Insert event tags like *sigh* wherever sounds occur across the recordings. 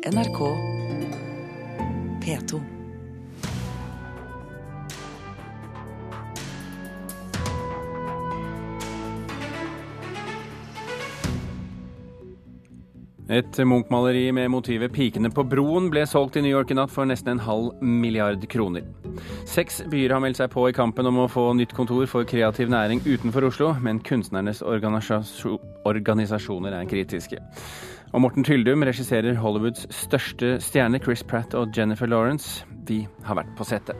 NRK P2. Et Munch-maleri med motivet 'Pikene på broen' ble solgt i New York i natt for nesten en halv milliard kroner. Seks byer har meldt seg på i kampen om å få nytt kontor for kreativ næring utenfor Oslo, men kunstnernes organisasjoner er kritiske. Og Morten Tyldum regisserer Hollywoods største stjerne, Chris Pratt og Jennifer Lawrence. De har vært på settet.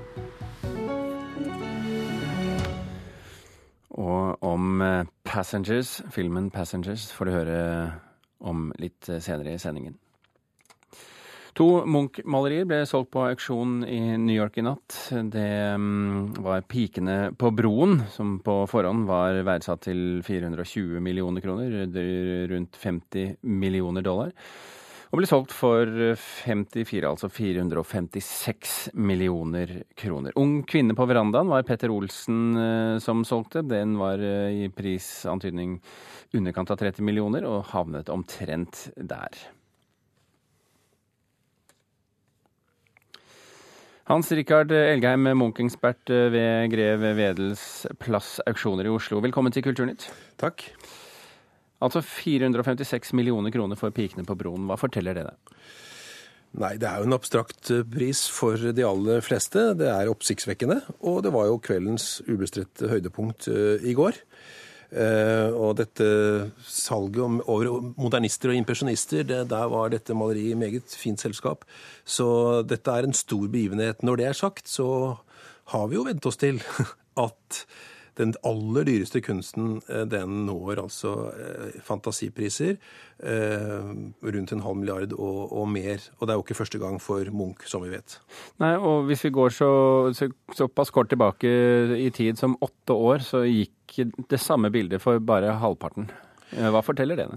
Og om eh, Passengers, filmen 'Passengers', får du høre om litt senere i sendingen. To Munch-malerier ble solgt på auksjon i New York i natt. Det var 'Pikene på broen', som på forhånd var verdsatt til 420 millioner kroner, rundt 50 millioner dollar. Og ble solgt for 54, altså 456 millioner kroner. Ung kvinne på verandaen var Petter Olsen som solgte. Den var i prisantydning underkant av 30 millioner, og havnet omtrent der. Hans Rikard Elgheim, Munch-ekspert ved Grev Wedels plassauksjoner i Oslo. Velkommen til Kulturnytt. Takk. Altså 456 millioner kroner for Pikene på broen. Hva forteller det deg? Nei, det er jo en abstrakt pris for de aller fleste. Det er oppsiktsvekkende. Og det var jo kveldens ubestridte høydepunkt i går. Og dette salget over modernister og impresjonister, det, der var dette maleriet i meget fint selskap. Så dette er en stor begivenhet. Når det er sagt, så har vi jo vent oss til *laughs* at den aller dyreste kunsten, den når altså fantasipriser. Rundt en halv milliard og, og, mer. Og det er jo ikke første gang for Munch, som vi vet. Nei, og hvis vi går så, så, såpass kort tilbake i tid som åtte år, så gikk det samme bildet for bare halvparten. Hva forteller det?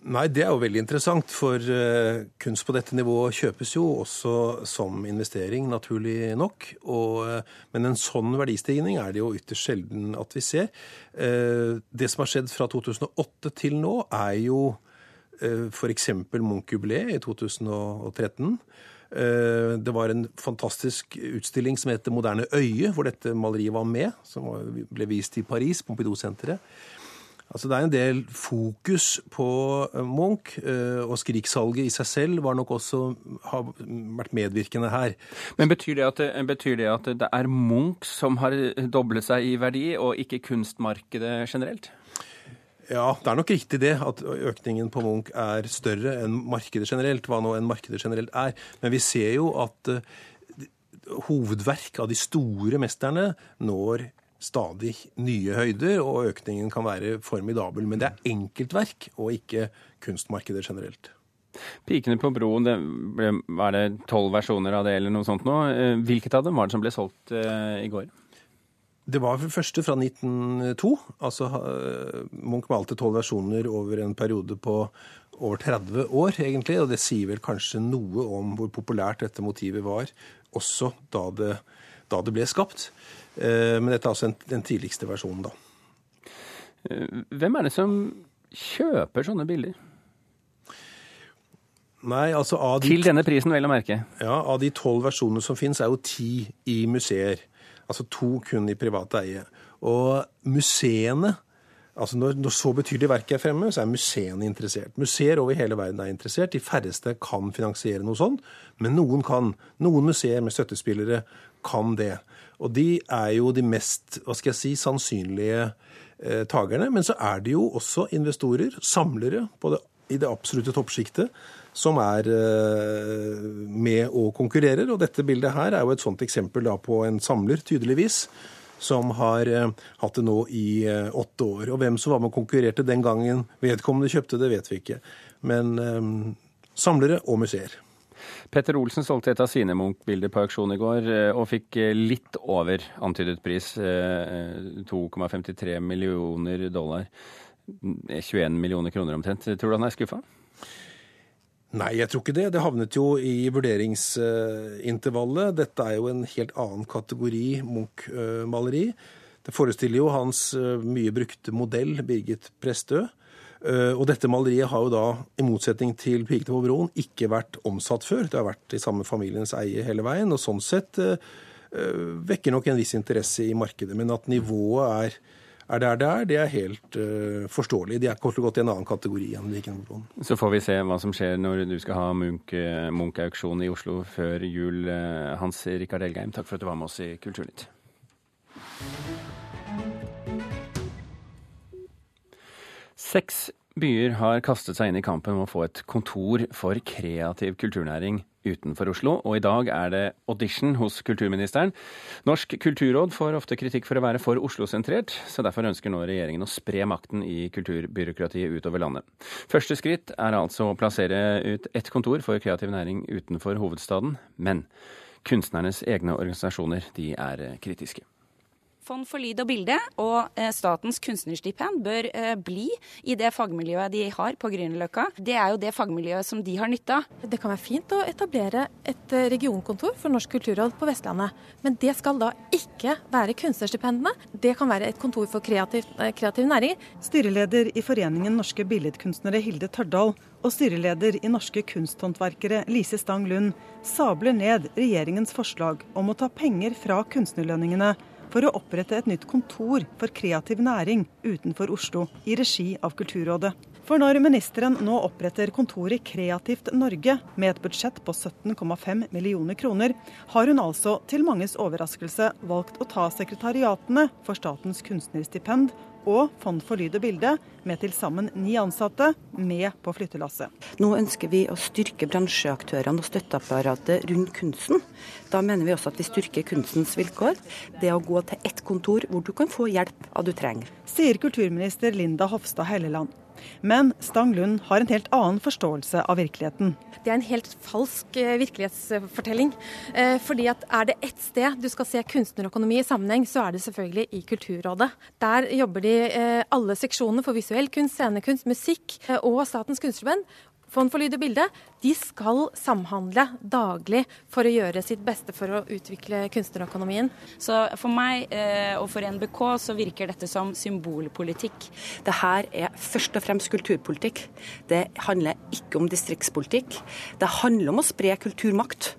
Nei, Det er jo veldig interessant, for uh, kunst på dette nivået kjøpes jo også som investering, naturlig nok. Og, uh, men en sånn verdistigning er det jo ytterst sjelden at vi ser. Uh, det som har skjedd fra 2008 til nå, er jo uh, f.eks. Munch-jubileet i 2013. Det var en fantastisk utstilling som heter Moderne øye, hvor dette maleriet var med. Som ble vist i Paris, Pompidou-senteret. Altså Det er en del fokus på Munch, og Skriksalget i seg selv var nok også har vært medvirkende her. Men betyr det, at, betyr det at det er Munch som har doblet seg i verdi, og ikke kunstmarkedet generelt? Ja, det er nok riktig det, at økningen på Munch er større enn markedet generelt. Hva nå enn markedet generelt er. Men vi ser jo at hovedverk av de store mesterne når stadig nye høyder, og økningen kan være formidabel. Men det er enkeltverk, og ikke kunstmarkedet generelt. 'Pikene på broen', det ble, var det tolv versjoner av det, eller noe sånt nå. Hvilket av dem var det som ble solgt uh, i går? Det var for første fra 1902. Altså, Munch malte tolv versjoner over en periode på over 30 år, egentlig. Og det sier vel kanskje noe om hvor populært dette motivet var, også da det, da det ble skapt. Men dette er altså den tidligste versjonen, da. Hvem er det som kjøper sånne bilder? Nei, altså av de, Til denne prisen, vel å merke. Ja, Av de tolv versjonene som finnes, er jo ti i museer. Altså to kun i privat eie. Og museene altså når, når så betydelige verk er fremme, så er museene interessert. Museer over hele verden er interessert. De færreste kan finansiere noe sånt, men noen kan. Noen museer med støttespillere kan det. Og de er jo de mest hva skal jeg si, sannsynlige eh, takerne. Men så er det jo også investorer, samlere, det, i det absolutte toppsjiktet, som er eh, med og konkurrerer. Og dette bildet her er jo et sånt eksempel da, på en samler, tydeligvis, som har eh, hatt det nå i eh, åtte år. Og hvem som var med og konkurrerte den gangen vedkommende kjøpte det, vet vi ikke. Men eh, samlere og museer. Petter Olsen solgte et av sine Munch-bilder på auksjon i går, og fikk litt over antydet pris. 2,53 millioner dollar. 21 millioner kroner omtrent. Tror du han er skuffa? Nei, jeg tror ikke det. Det havnet jo i vurderingsintervallet. Dette er jo en helt annen kategori Munch-maleri. Det forestiller jo hans mye brukte modell, Birgit Prestø. Eh, og dette maleriet har jo da, i motsetning til 'Pikene på broen', ikke vært omsatt før. Det har vært i samme familiens eie hele veien, og sånn sett eh, vekker nok en viss interesse i markedet. Men at nivået er er der det er, det er helt forståelig. De er kort og godt i en annen kategori enn Vikingbroen. Så får vi se hva som skjer når du skal ha Munch-auksjon i Oslo før jul. Hans Rikard Elgeim, takk for at du var med oss i Kulturnytt. Seks byer har kastet seg inn i kampen om å få et kontor for kreativ kulturnæring utenfor Oslo, og i dag er det audition hos kulturministeren. Norsk kulturråd får ofte kritikk for å være for Oslo-sentrert, så derfor ønsker nå regjeringen å spre makten i kulturbyråkratiet utover landet. Første skritt er altså å plassere ut ett kontor for kreativ næring utenfor hovedstaden, men kunstnernes egne organisasjoner de er kritiske. Fond for lyd og bilde og eh, Statens kunstnerstipend bør eh, bli i det fagmiljøet de har på Grünerløkka. Det er jo det fagmiljøet som de har nytte av. Det kan være fint å etablere et eh, regionkontor for Norsk kulturråd på Vestlandet. Men det skal da ikke være kunstnerstipendene. Det kan være et kontor for kreativ, kreativ næring. Styreleder i Foreningen norske billedkunstnere Hilde Tørdal og styreleder i Norske kunsthåndverkere Lise Stang Lund sabler ned regjeringens forslag om å ta penger fra kunstnerlønningene for å opprette et nytt kontor for kreativ næring utenfor Oslo, i regi av Kulturrådet. For når ministeren nå oppretter kontoret Kreativt Norge med et budsjett på 17,5 millioner kroner, har hun altså til manges overraskelse valgt å ta sekretariatene for Statens kunstnerstipend og Fond for lyd og bilde, med til sammen ni ansatte, med på flyttelasset. Nå ønsker vi å styrke bransjeaktørene og støtteapparatet rundt kunsten. Da mener vi også at vi styrker kunstens vilkår. Det å gå til ett kontor hvor du kan få hjelp av du trenger. Sier kulturminister Linda Hofstad Helleland. Men Stang Lund har en helt annen forståelse av virkeligheten. Det er en helt falsk eh, virkelighetsfortelling. Eh, fordi at Er det ett sted du skal se kunstnerøkonomi i sammenheng, så er det selvfølgelig i Kulturrådet. Der jobber de eh, alle seksjonene for visuell kunst, scenekunst, musikk og Statens kunstnerband. Fond for lyd og bilde de skal samhandle daglig for å gjøre sitt beste for å utvikle kunstnerøkonomien. Så for meg eh, og for NBK så virker dette som symbolpolitikk. Det her er først og fremst kulturpolitikk. Det handler ikke om distriktspolitikk. Det handler om å spre kulturmakt.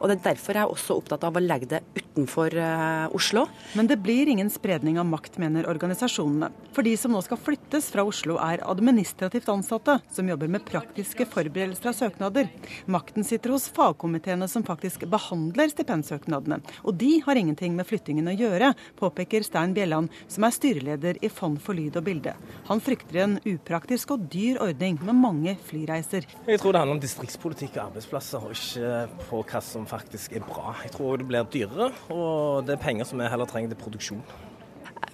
Og Det er derfor jeg er også opptatt av å legge det utenfor uh, Oslo. Men det blir ingen spredning av makt, mener organisasjonene. For de som nå skal flyttes fra Oslo, er administrativt ansatte som jobber med praktiske forberedelser av søknader. Makten sitter hos fagkomiteene som faktisk behandler stipendsøknadene. Og de har ingenting med flyttingen å gjøre, påpeker Stein Bjelland, som er styreleder i Fond for lyd og bilde. Han frykter en upraktisk og dyr ordning med mange flyreiser. Jeg tror det handler om distriktspolitikk og arbeidsplasser, og ikke på hva som faktisk er bra. Jeg tror det blir dyrere, og det er penger som vi heller trenger til produksjon.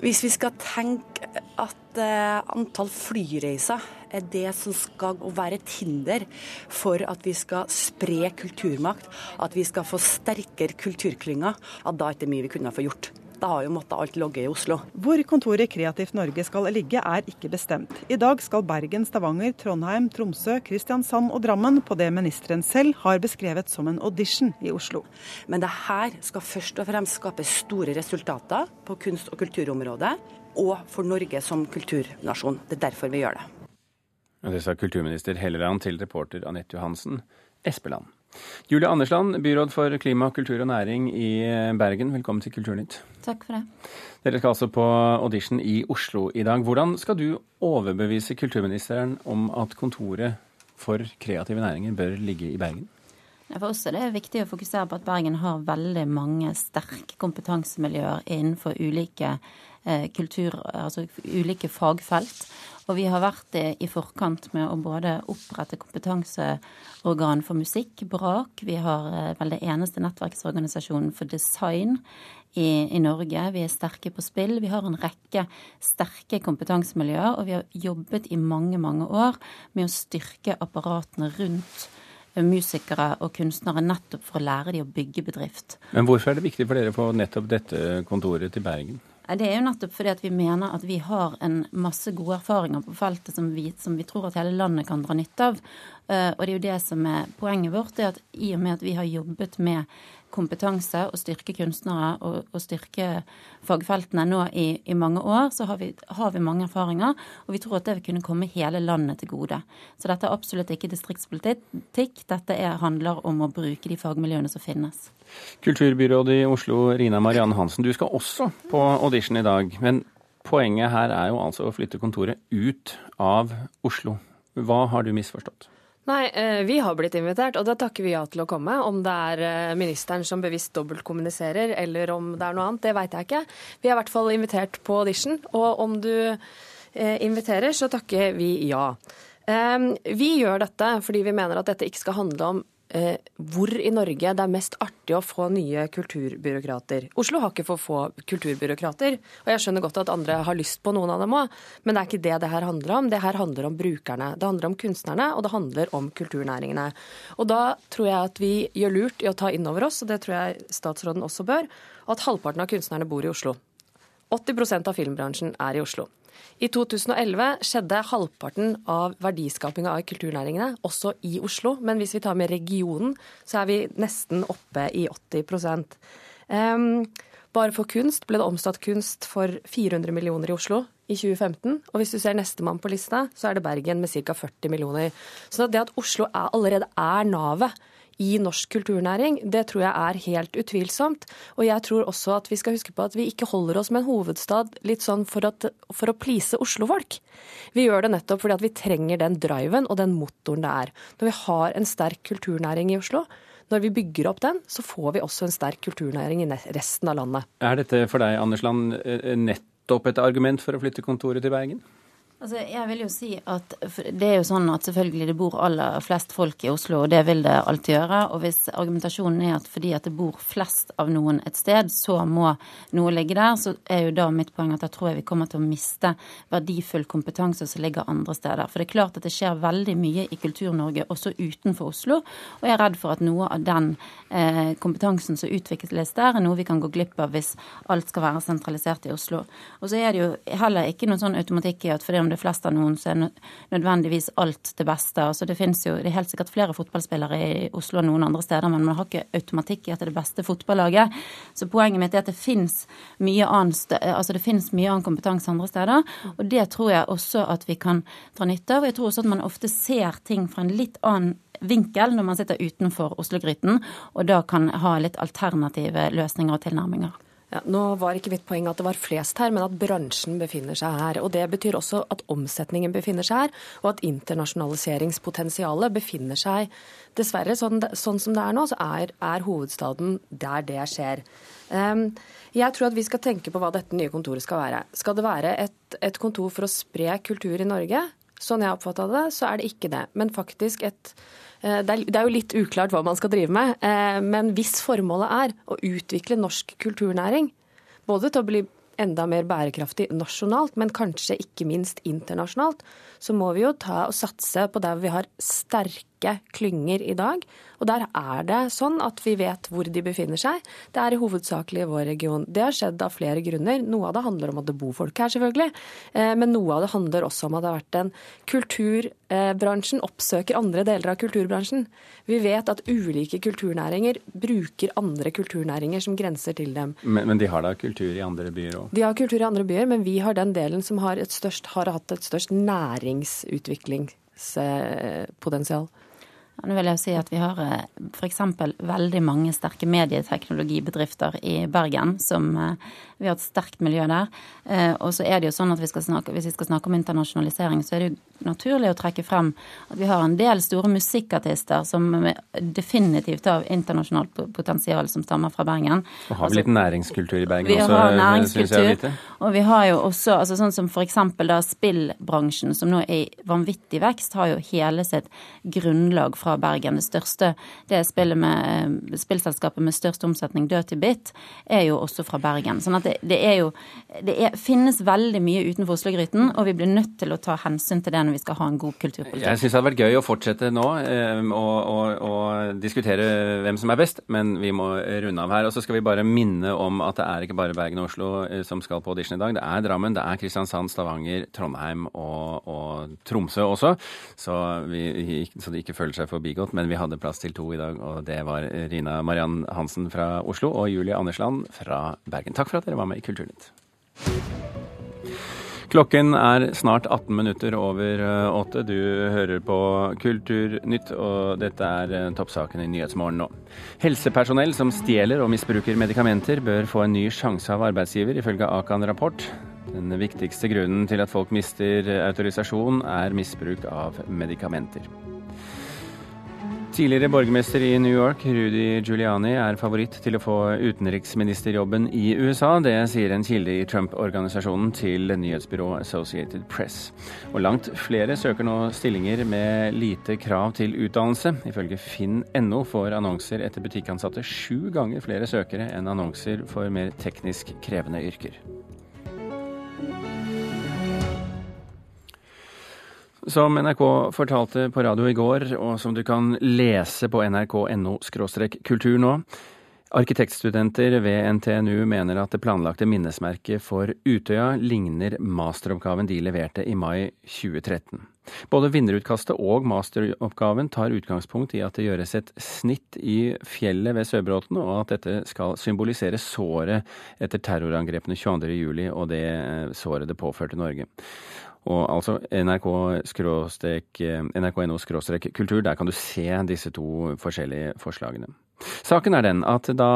Hvis vi skal tenke at uh, antall flyreiser er det som skal være et hinder for at vi skal spre kulturmakt, at vi skal få sterkere kulturklynger, at da er det mye vi kunne få gjort. Da har jo måttet alt logge i Oslo. Hvor kontoret Kreativt Norge skal ligge er ikke bestemt. I dag skal Bergen, Stavanger, Trondheim, Tromsø, Kristiansand og Drammen på det ministeren selv har beskrevet som en audition i Oslo. Men det her skal først og fremst skape store resultater på kunst- og kulturområdet, og for Norge som kulturnasjon. Det er derfor vi gjør det. Det sa kulturminister Helleland til reporter Anette Johansen, Espeland. Julie Andersland, byråd for klima, kultur og næring i Bergen, velkommen til Kulturnytt. Takk for det. Dere skal altså på audition i Oslo i dag. Hvordan skal du overbevise kulturministeren om at kontoret for kreative næringer bør ligge i Bergen? For oss er det viktig å fokusere på at Bergen har veldig mange sterke kompetansemiljøer innenfor ulike eh, kultur, altså ulike fagfelt. Og vi har vært i forkant med å både opprette kompetanseorgan for musikk, BRAK. Vi har eh, vel det eneste nettverksorganisasjonen for design i, i, Norge. Vi er sterke på spill. Vi har en rekke sterke kompetansemiljøer, og vi har jobbet i mange, mange år med å styrke apparatene rundt musikere og kunstnere nettopp for å lære dem å bygge bedrift. Men hvorfor er det viktig for dere å få nettopp dette kontoret til Bergen? Det er jo nettopp fordi at vi mener at vi har en masse gode erfaringer på feltet som vi, som vi tror at hele landet kan dra nytte av. Og det er jo det som er poenget vårt, det at i og med at vi har jobbet med kompetanse og styrke kunstnere og, og styrke fagfeltene nå i, i mange år, så har vi, har vi, mange erfaringer. Og vi tror at det vil kunne komme hele landet til gode. Så dette er absolutt ikke distriktspolitikk. Dette er, handler om å bruke de fagmiljøene som finnes. Kulturbyrådet i Oslo, Rina Marianne Hansen, du skal også på audition i dag. Men poenget her er jo altså å flytte kontoret ut av Oslo. Hva har du misforstått? Nei, eh, vi har blitt invitert, og da takker vi ja til å komme. Om det er eh, ministeren som bevisst dobbeltkommuniserer, eller om det er noe annet, det veit jeg ikke. Vi er i hvert fall invitert på audition, og om du eh, inviterer, så takker vi ja. Vi gjør dette fordi vi mener at dette ikke skal handle om hvor i Norge det er mest artig å få nye kulturbyråkrater. Oslo har ikke for få kulturbyråkrater, og jeg skjønner godt at andre har lyst på noen av dem òg, men det er ikke det det her handler om. Det her handler om brukerne. Det handler om kunstnerne, og det handler om kulturnæringene. Og da tror jeg at vi gjør lurt i å ta inn over oss, og det tror jeg statsråden også bør, at halvparten av kunstnerne bor i Oslo. 80% av filmbransjen er i Oslo. I 2011 skjedde halvparten av verdiskapinga av kulturnæringene også i Oslo. Men hvis vi tar med regionen, så er vi nesten oppe i 80 um, Bare for kunst ble det omsatt kunst for 400 millioner i Oslo i 2015. Og hvis du ser nestemann på lista, så er det Bergen med ca. 40 millioner. Så det at Oslo er, allerede er navet i norsk kulturnæring, det tror jeg er helt utvilsomt. Og jeg tror også at vi skal huske på at vi ikke holder oss med en hovedstad litt sånn for, at, for å please Oslo-folk. Vi gjør det nettopp fordi at vi trenger den driven og den motoren det er. Når vi har en sterk kulturnæring i Oslo, når vi bygger opp den, så får vi også en sterk kulturnæring i resten av landet. Er dette for deg, Anders Land, eh, nettopp et argument for å flytte kontoret til Bergen? Altså, jeg vil jo si at Det er jo sånn at selvfølgelig det bor aller flest folk i Oslo, og det vil det alltid gjøre. Og hvis argumentasjonen er at fordi at det bor flest av noen et sted, så må noe ligge der, så er jo da mitt poeng at da tror jeg vi kommer til å miste verdifull kompetanse som ligger andre steder. For det er klart at det skjer veldig mye i Kultur-Norge også utenfor Oslo, og jeg er redd for at noe av den eh, kompetansen som utvikles der, er noe vi kan gå glipp av hvis alt skal være sentralisert i Oslo. Og så er det jo heller ikke noen sånn automatikk i at fordi om det fleste av noen, så er nødvendigvis alt det beste. Altså det finnes jo, det er helt sikkert flere fotballspillere i Oslo enn noen andre steder, men man har ikke automatikk i at det er det beste fotballaget. Så poenget mitt er at det finnes mye annen, altså mye annen kompetanse andre steder. Og det tror jeg også at vi kan dra nytte av. Jeg tror også at man ofte ser ting fra en litt annen vinkel når man sitter utenfor Oslo-gryten, og da kan ha litt alternative løsninger og tilnærminger. Ja, nå var ikke mitt poeng at det var flest her, men at bransjen befinner seg her. Og Det betyr også at omsetningen befinner seg her, og at internasjonaliseringspotensialet befinner seg Dessverre, sånn, sånn som det er nå, så er, er hovedstaden der det skjer. Um, jeg tror at vi skal tenke på hva dette nye kontoret skal være. Skal det være et, et kontor for å spre kultur i Norge? Sånn jeg oppfatta det, så er det ikke det. Men faktisk et Eh, det er jo litt uklart hva man skal drive med, eh, men hvis formålet er å utvikle norsk kulturnæring, både til å bli enda mer bærekraftig nasjonalt, men kanskje ikke minst internasjonalt, så må vi jo ta og satse på der vi har sterke klynger i dag. Og der er det sånn at vi vet hvor de befinner seg. Det er i hovedsakelig i vår region. Det har skjedd av flere grunner. Noe av det handler om at det bor folk her, selvfølgelig. Eh, men noe av det handler også om at det har vært en kulturbransjen oppsøker andre deler av kulturbransjen. Vi vet at ulike kulturnæringer bruker andre kulturnæringer som grenser til dem. Men, men de har da kultur i andre byer òg? De har kultur i andre byer, men vi har den delen som har, størst, har hatt et størst næringsutviklingspotensial. Ja, nå vil jeg jo si at Vi har eh, f.eks. veldig mange sterke medieteknologibedrifter i Bergen som eh, vi har et sterkt miljø der. Eh, og så er det jo sånn at vi snakke, Hvis vi skal snakke om internasjonalisering, så er det jo naturlig å trekke frem at vi har en del store musikkartister som definitivt har internasjonalt potensial som stammer fra Bergen. Og har vi litt næringskultur i Bergen vi også, har næringskultur, Og vi har jo også altså sånn som f.eks. spillbransjen, som nå er i vanvittig vekst, har jo hele sitt grunnlag fra Bergen. Det største, det med, spillselskapet med størst omsetning, Dirty Bit, er jo også fra Bergen. Sånn at det, det er jo Det er, finnes veldig mye utenfor Oslo-gryten, og vi blir nødt til å ta hensyn til det når vi skal ha en god kulturpolitikk. Jeg syns det hadde vært gøy å fortsette nå og diskutere hvem som er best, men vi må runde av her. Og så skal vi bare minne om at det er ikke bare Bergen og Oslo som skal på audition i dag. Det er Drammen, det er Kristiansand, Stavanger, Trondheim og, og Tromsø også. Så, vi, så de ikke føler seg forbigått. Men vi hadde plass til to i dag, og det var Rina Mariann Hansen fra Oslo og Julie Andersland fra Bergen. Takk for at dere var med i Kulturnytt. Klokken er snart 18 minutter over åtte. Du hører på Kulturnytt, og dette er toppsaken i Nyhetsmorgen nå. Helsepersonell som stjeler og misbruker medikamenter, bør få en ny sjanse av arbeidsgiver, ifølge Akan rapport. Den viktigste grunnen til at folk mister autorisasjon, er misbruk av medikamenter. Tidligere borgermester i New York, Rudy Giuliani, er favoritt til å få utenriksministerjobben i USA. Det sier en kilde i Trump-organisasjonen til nyhetsbyrået Associated Press. Og langt flere søker nå stillinger med lite krav til utdannelse. Ifølge finn.no får annonser etter butikkansatte sju ganger flere søkere enn annonser for mer teknisk krevende yrker. Som NRK fortalte på radio i går, og som du kan lese på nrk.no kultur nå. Arkitektstudenter ved NTNU mener at det planlagte minnesmerket for Utøya ligner masteroppgaven de leverte i mai 2013. Både vinnerutkastet og masteroppgaven tar utgangspunkt i at det gjøres et snitt i fjellet ved Sørbråten, og at dette skal symbolisere såret etter terrorangrepene 22.07. og det såret det påførte Norge. Og altså nrk.no kultur, der kan du se disse to forskjellige forslagene. Saken er den at da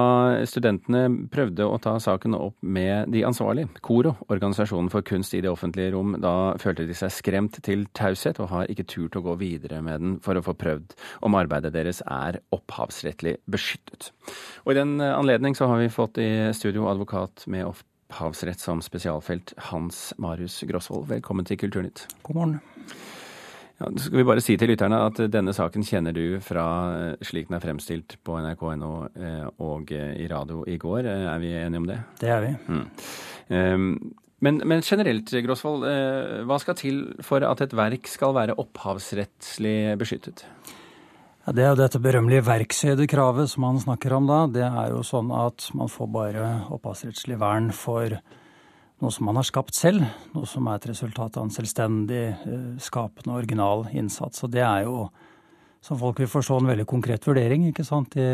studentene prøvde å ta saken opp med de ansvarlige, KORO, Organisasjonen for kunst i det offentlige rom, da følte de seg skremt til taushet og har ikke turt å gå videre med den for å få prøvd om arbeidet deres er opphavsrettlig beskyttet. Og i den anledning så har vi fått i studio advokat med opphavsrett som spesialfelt, Hans Marius Grosvold. Velkommen til Kulturnytt. God morgen. Ja, skal vi bare si til lytterne at denne saken kjenner du fra slik den er fremstilt på nrk.no eh, og eh, i radio i går. Eh, er vi enige om det? Det er vi. Mm. Ehm, men, men, generelt, Grosvold, hva skal til for at et verk skal være opphavsrettslig beskyttet? Ja, det er jo dette berømmelige verkshøydekravet som man snakker om da. Det er jo sånn at man får bare opphavsrettslig vern for noe som man har skapt selv. Noe som er et resultat av en selvstendig, skapende skapende, original innsats. Og det er jo, som folk vil forstå, en veldig konkret vurdering ikke sant, i,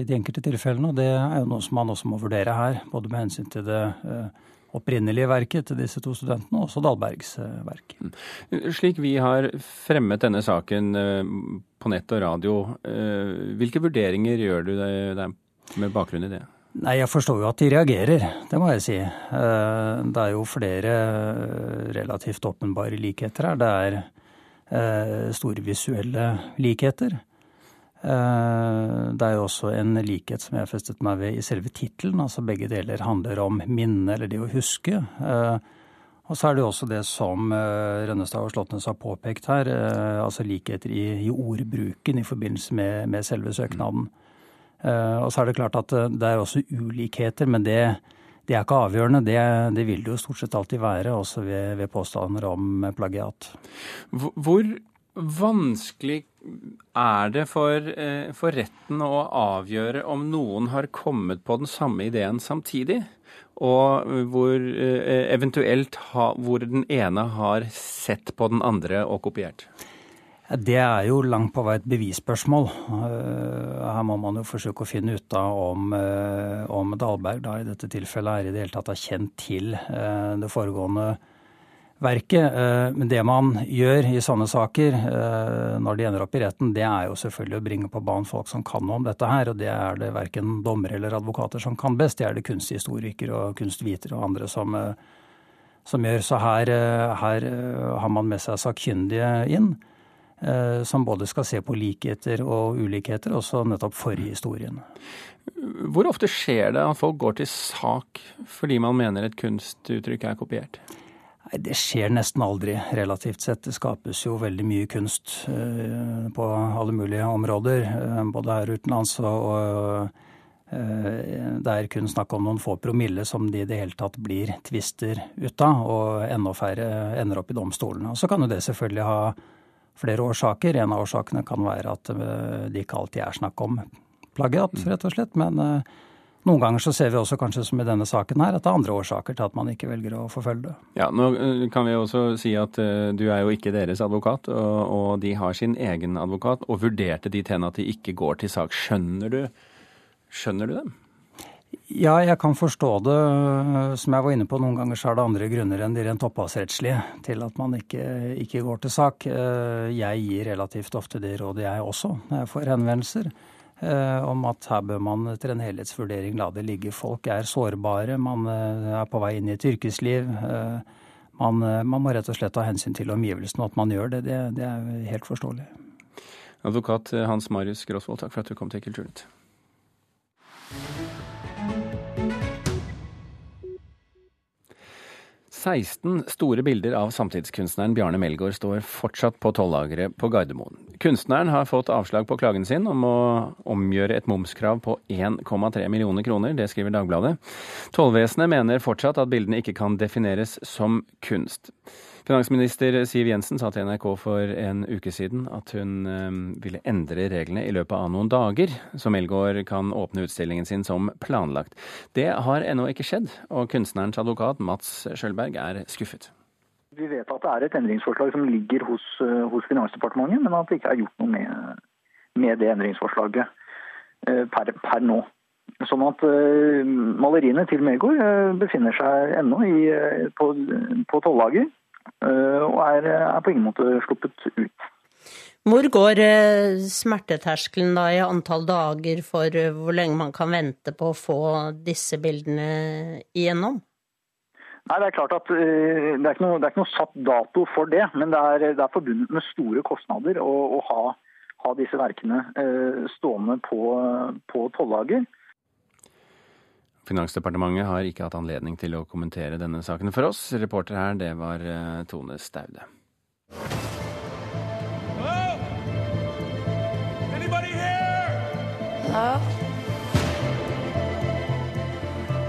i de enkelte tilfellene. Og det er jo noe som man også må vurdere her, både med hensyn til det eh, opprinnelige verket til disse to studentene, og også Dahlbergs eh, verk. Mm. Slik vi har fremmet denne saken eh, på nett og radio, eh, hvilke vurderinger gjør du deg med bakgrunn i det? Nei, jeg forstår jo at de reagerer, det må jeg si. Det er jo flere relativt åpenbare likheter her. Det er store visuelle likheter. Eh, det er jo også en likhet som jeg festet meg ved i selve tittelen. Altså begge deler handler om minne, eller det å huske. Eh, og så er det jo også det som eh, Rønnestad og Slåttnes har påpekt her, altså likheter i, i ordbruken i forbindelse med, med, selve søknaden. Og så er det klart at det er også ulikheter, men det, det er ikke avgjørende. Det, det, vil det jo stort sett alltid være, også ved, ved påstander om plagiat. Hvor vanskelig er det for, eh, for, retten å avgjøre om noen har kommet på den samme ideen samtidig? Og hvor eh, eventuelt ha, hvor den ene har sett på den andre og kopiert? Det er jo langt på vei et bevisspørsmål. Eh, her må man jo forsøke å finne ut av om, om Dahlberg da i dette tilfellet er i det hele tatt har kjent til det foregående verket. Eh, men det man gjør i sånne saker eh, når de ender opp i retten, det er jo selvfølgelig å bringe på banen folk som kan noe om dette her. Og det er det verken dommere eller advokater som kan best. Det er det kunsthistorikere og kunstvitere og andre som, eh, som gjør. Så her, her, har man med seg sakkyndige inn. Som både skal se på likheter og ulikheter, også nettopp forhistorien. Hvor ofte skjer det at folk går til sak fordi man mener et kunstuttrykk er kopiert? Nei, Det skjer nesten aldri, relativt sett. Det skapes jo veldig mye kunst uh, på alle mulige områder, uh, både her utenlands og, det er kun snakk om noen få promille som de i det hele tatt blir tvister ut av, og enda færre ender opp i domstolene. Og så kan jo det selvfølgelig ha flere årsaker. En av årsakene kan være at det ikke alltid er snakk om plagiat, mm. rett og slett. men noen ganger så ser vi også kanskje som i denne saken her, at det er andre årsaker til at man ikke velger å forfølge det. Ja, Nå eh, kan vi også si at du er jo ikke deres advokat, og, og, de har sin egen advokat, og vurderte dit hen at de ikke går til sak. Skjønner du, skjønner du dem? Ja, jeg kan forstå det. Som jeg var inne på, noen ganger så er det andre grunner enn de rent opphavsrettslige til at man ikke, ikke går til sak. Eh, jeg gir relativt ofte det rådet, jeg også, når jeg får henvendelser. Eh, om at her bør man etter en helhetsvurdering la det ligge. Folk er sårbare, man eh, er på vei inn i et yrkesliv. Man, man må rett og slett ta hensyn til omgivelsene, og at man gjør det, det, det er helt forståelig. Advokat Hans Marius Gråsvold, takk for at du kom til Kulturnytt. 16 store bilder av samtidskunstneren Bjarne Melgaard står fortsatt på tollageret på Gardermoen. Kunstneren har fått avslag på klagen sin om å omgjøre et momskrav på 1,3 millioner kroner. Det skriver Dagbladet. Tollvesenet mener fortsatt at bildene ikke kan defineres som kunst. Finansminister Siv Jensen sa til NRK for en uke siden at hun ehm, ville endre reglene i løpet av noen dager, så Melgaard kan åpne utstillingen sin som planlagt. Det har ennå ikke skjedd, og kunstnerens advokat Mats Schjølberg er skuffet. Vi vet at det er et endringsforslag som ligger hos, eh, hos Finansdepartementet, men at det ikke er gjort noe med, med det endringsforslaget eh, per, per nå. Sånn at uh, maleriene til Melgaard befinner seg ennå på, på tollager. Eh, og er, er på ingen måte sluppet ut. Hvor går eh, smerteterskelen da i antall dager for eh, hvor lenge man kan vente på å få disse bildene igjennom? Nei, Det er klart at det er ikke noe, er ikke noe satt dato for det, men det er, det er forbundet med store kostnader å, å ha, ha, disse verkene stående på, på tollager. Finansdepartementet har ikke hatt anledning til å kommentere denne saken for oss. Reporter her, det var eh, Tone Staude. Hello?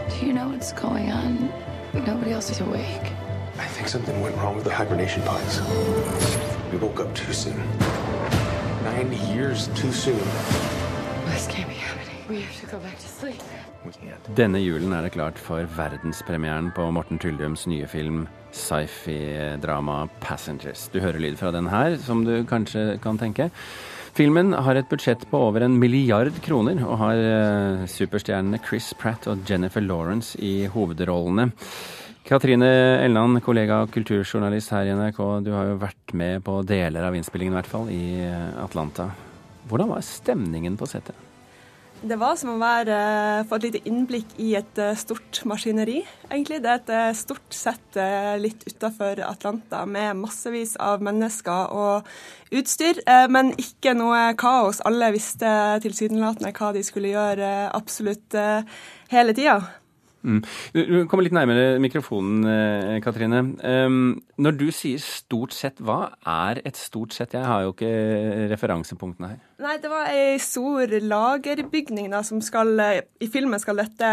Do you know what's going on? Nobody else is awake. I think something went wrong with the hibernation pods. We woke up too soon. 90 years too soon. This can't be happening. We have to go back to sleep. Denne julen er det klart for verdenspremieren på Morten Tyldums nye film sci-fi-drama 'Passengers'. Du hører lyd fra den her, som du kanskje kan tenke. Filmen har et budsjett på over en milliard kroner, og har eh, superstjernene Chris Pratt og Jennifer Lawrence i hovedrollene. Katrine Elland, kollega og kulturjournalist her i NRK, du har jo vært med på deler av innspillingen, i hvert fall, i eh, Atlanta. Hvordan var stemningen på settet? Det var som å være, eh, få et lite innblikk i et eh, stort maskineri, egentlig. Det er et eh, stort sett litt utafor Atlanta med massevis av mennesker og utstyr, men ikke noe kaos. Alle visste tilsynelatende hva de skulle gjøre absolutt hele tida. Mm. Du kommer litt nærmere mikrofonen, eh, Katrine. Når du sier stort sett, hva er et stort sett? Jeg har jo ikke referansepunktene her. Nei, det var ei stor lagerbygning da, som skal I filmen skal dette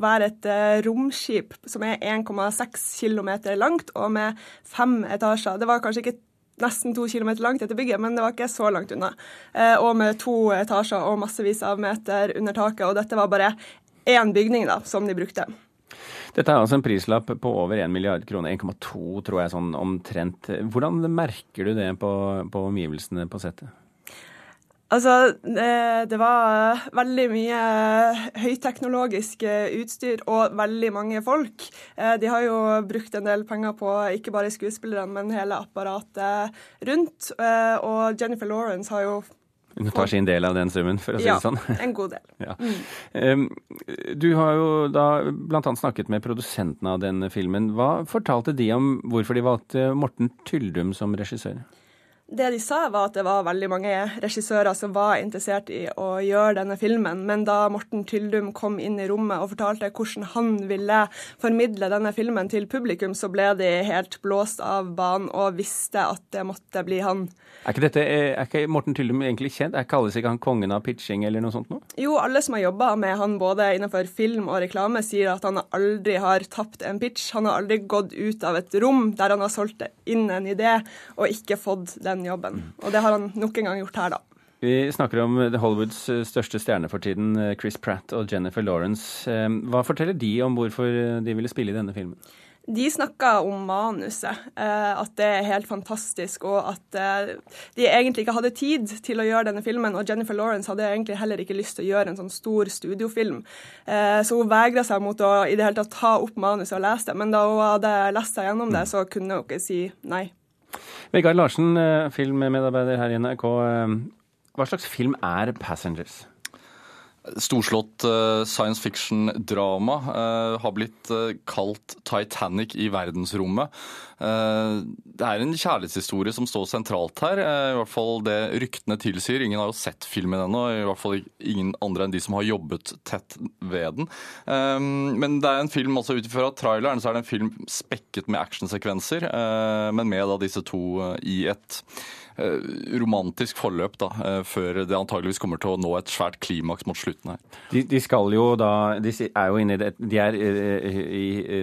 være et eh, romskip som er 1,6 km langt og med fem etasjer. Det var kanskje ikke nesten to kilometer langt etter bygget, men det var ikke så langt unna. Eh, og med to etasjer og massevis av meter under taket. Og dette var bare én bygning da, som de brukte. Dette er altså en prislapp på over 1 milliard kroner, 1,2 tror jeg sånn omtrent. Hvordan merker du det på, på omgivelsene på settet? Altså, det var veldig mye høyteknologisk utstyr og veldig mange folk. Eh, de har jo brukt en del penger på ikke bare skuespillerne, men hele apparatet rundt. Eh, og Jennifer Lawrence har jo hun tar sin del av den summen, for å si ja, det sånn. Ja, en god del. *laughs* ja. mm. Du har jo da bl.a. snakket med produsentene av denne filmen. Hva fortalte de om hvorfor de valgte Morten Tyldum som regissør? Det de sa, var at det var veldig mange regissører som var interessert i å gjøre denne filmen, men da Morten Tyldum kom inn i rommet og fortalte hvordan han ville formidle denne filmen til publikum, så ble de helt blåst av banen og visste at det måtte bli han. Er ikke, dette, er ikke Morten Tyldum egentlig kjent? Er Kalles ikke han kongen av pitching eller noe sånt noe? Jo, alle som har jobba med han både innenfor film og reklame, sier at han aldri har tapt en pitch. Han har aldri gått ut av et rom der han har solgt inn en idé og ikke fått den jobben. Og det har han nok en gang gjort her, da. Vi snakker om Hollywoods eh, største stjerne for tiden, eh, Chris Pratt og Jennifer Lawrence. Eh, hva forteller de om hvorfor de ville spille i denne filmen? De snakka om manuset, at det er helt fantastisk, og at de egentlig ikke hadde tid til å gjøre denne filmen. Og Jennifer Lawrence hadde egentlig heller ikke lyst til å gjøre en sånn stor studiofilm. Så hun vegra seg mot å i det hele tatt ta opp manuset og lese det. Men da hun hadde lest seg gjennom det, så kunne hun ikke si nei. Vegard Larsen, eh, filmmedarbeider her i NRK. Eh, hva slags film er 'Passengers'? Storslått uh, science fiction-drama uh, har blitt uh, kalt Titanic i verdensrommet. det er en kjærlighetshistorie som står sentralt her, i hvert fall det ryktene tilsier. Ingen har jo sett filmen ennå, i hvert fall ingen andre enn de som har jobbet tett ved den. men det er en film, altså ut ifra traileren, så er det en film spekket med actionsekvenser, men med da disse to i et Eh, romantisk forløp da, eh, før det antageligvis kommer til å nå et svært klimaks mot slutten her. De, de skal jo da De er jo inne i det De er eh, i, i,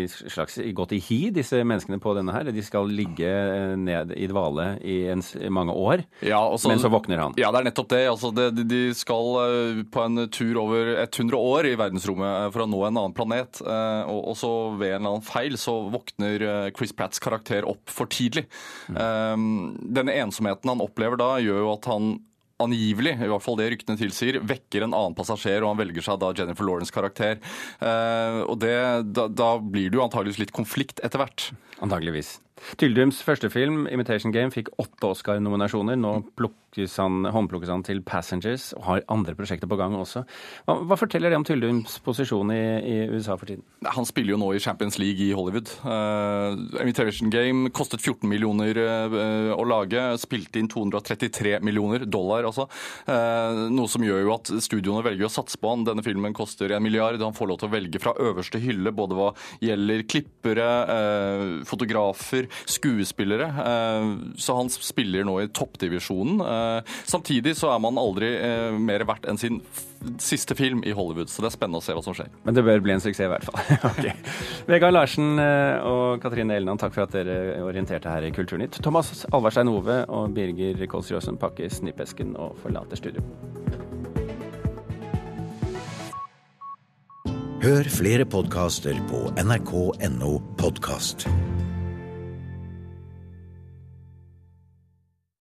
i slags gått i hi, disse menneskene på denne her. De skal ligge ned i dvale i, en, i mange år, ja, også, men så våkner han. Ja, det er nettopp det. Altså, det, de skal på en tur over 100 år i verdensrommet for å nå en annen planet. Og, og så ved en eller annen feil så våkner Chris Pratts karakter opp for tidlig. Mm. Den denne ensomheten han opplever da, gjør jo at han angivelig, i hvert fall det ryktene tilsier, vekker en annen passasjer, og han velger seg da Jennifer Lawrence karakter. Eh, og det, da, da, blir det jo antageligvis litt konflikt etter hvert. Antageligvis. Tyldums første film, 'Imitation Game', fikk åtte Oscar-nominasjoner. Nå han, håndplukkes han til 'Passengers' og har andre prosjekter på gang også. Hva, hva forteller det om Tyldums posisjon i, i, USA for tiden? Han spiller jo nå i Champions League i Hollywood. Uh, 'Imitation Game' kostet 14 millioner uh, å lage. Spilte inn 233 millioner dollar, altså. Uh, noe som gjør jo at studioene velger å satse på han. Denne filmen koster en milliard. Han får lov til å velge fra øverste hylle, både hva gjelder klippere, fotografer skuespillere. Eh, så han spiller nå i toppdivisjonen. Eh, samtidig så er man aldri eh, mer verdt enn sin siste film i Hollywood, så det er spennende å se hva som skjer. Men det bør bli en suksess i hvert fall. *laughs* okay. Vegard Larsen og Katrine Elnan, takk for at dere orienterte her i Kulturnytt. Thomas Alvarstein Ove og Birger Kolsrøsen pakker snippesken og forlater studio. Hør flere podkaster på nrk.no podkast.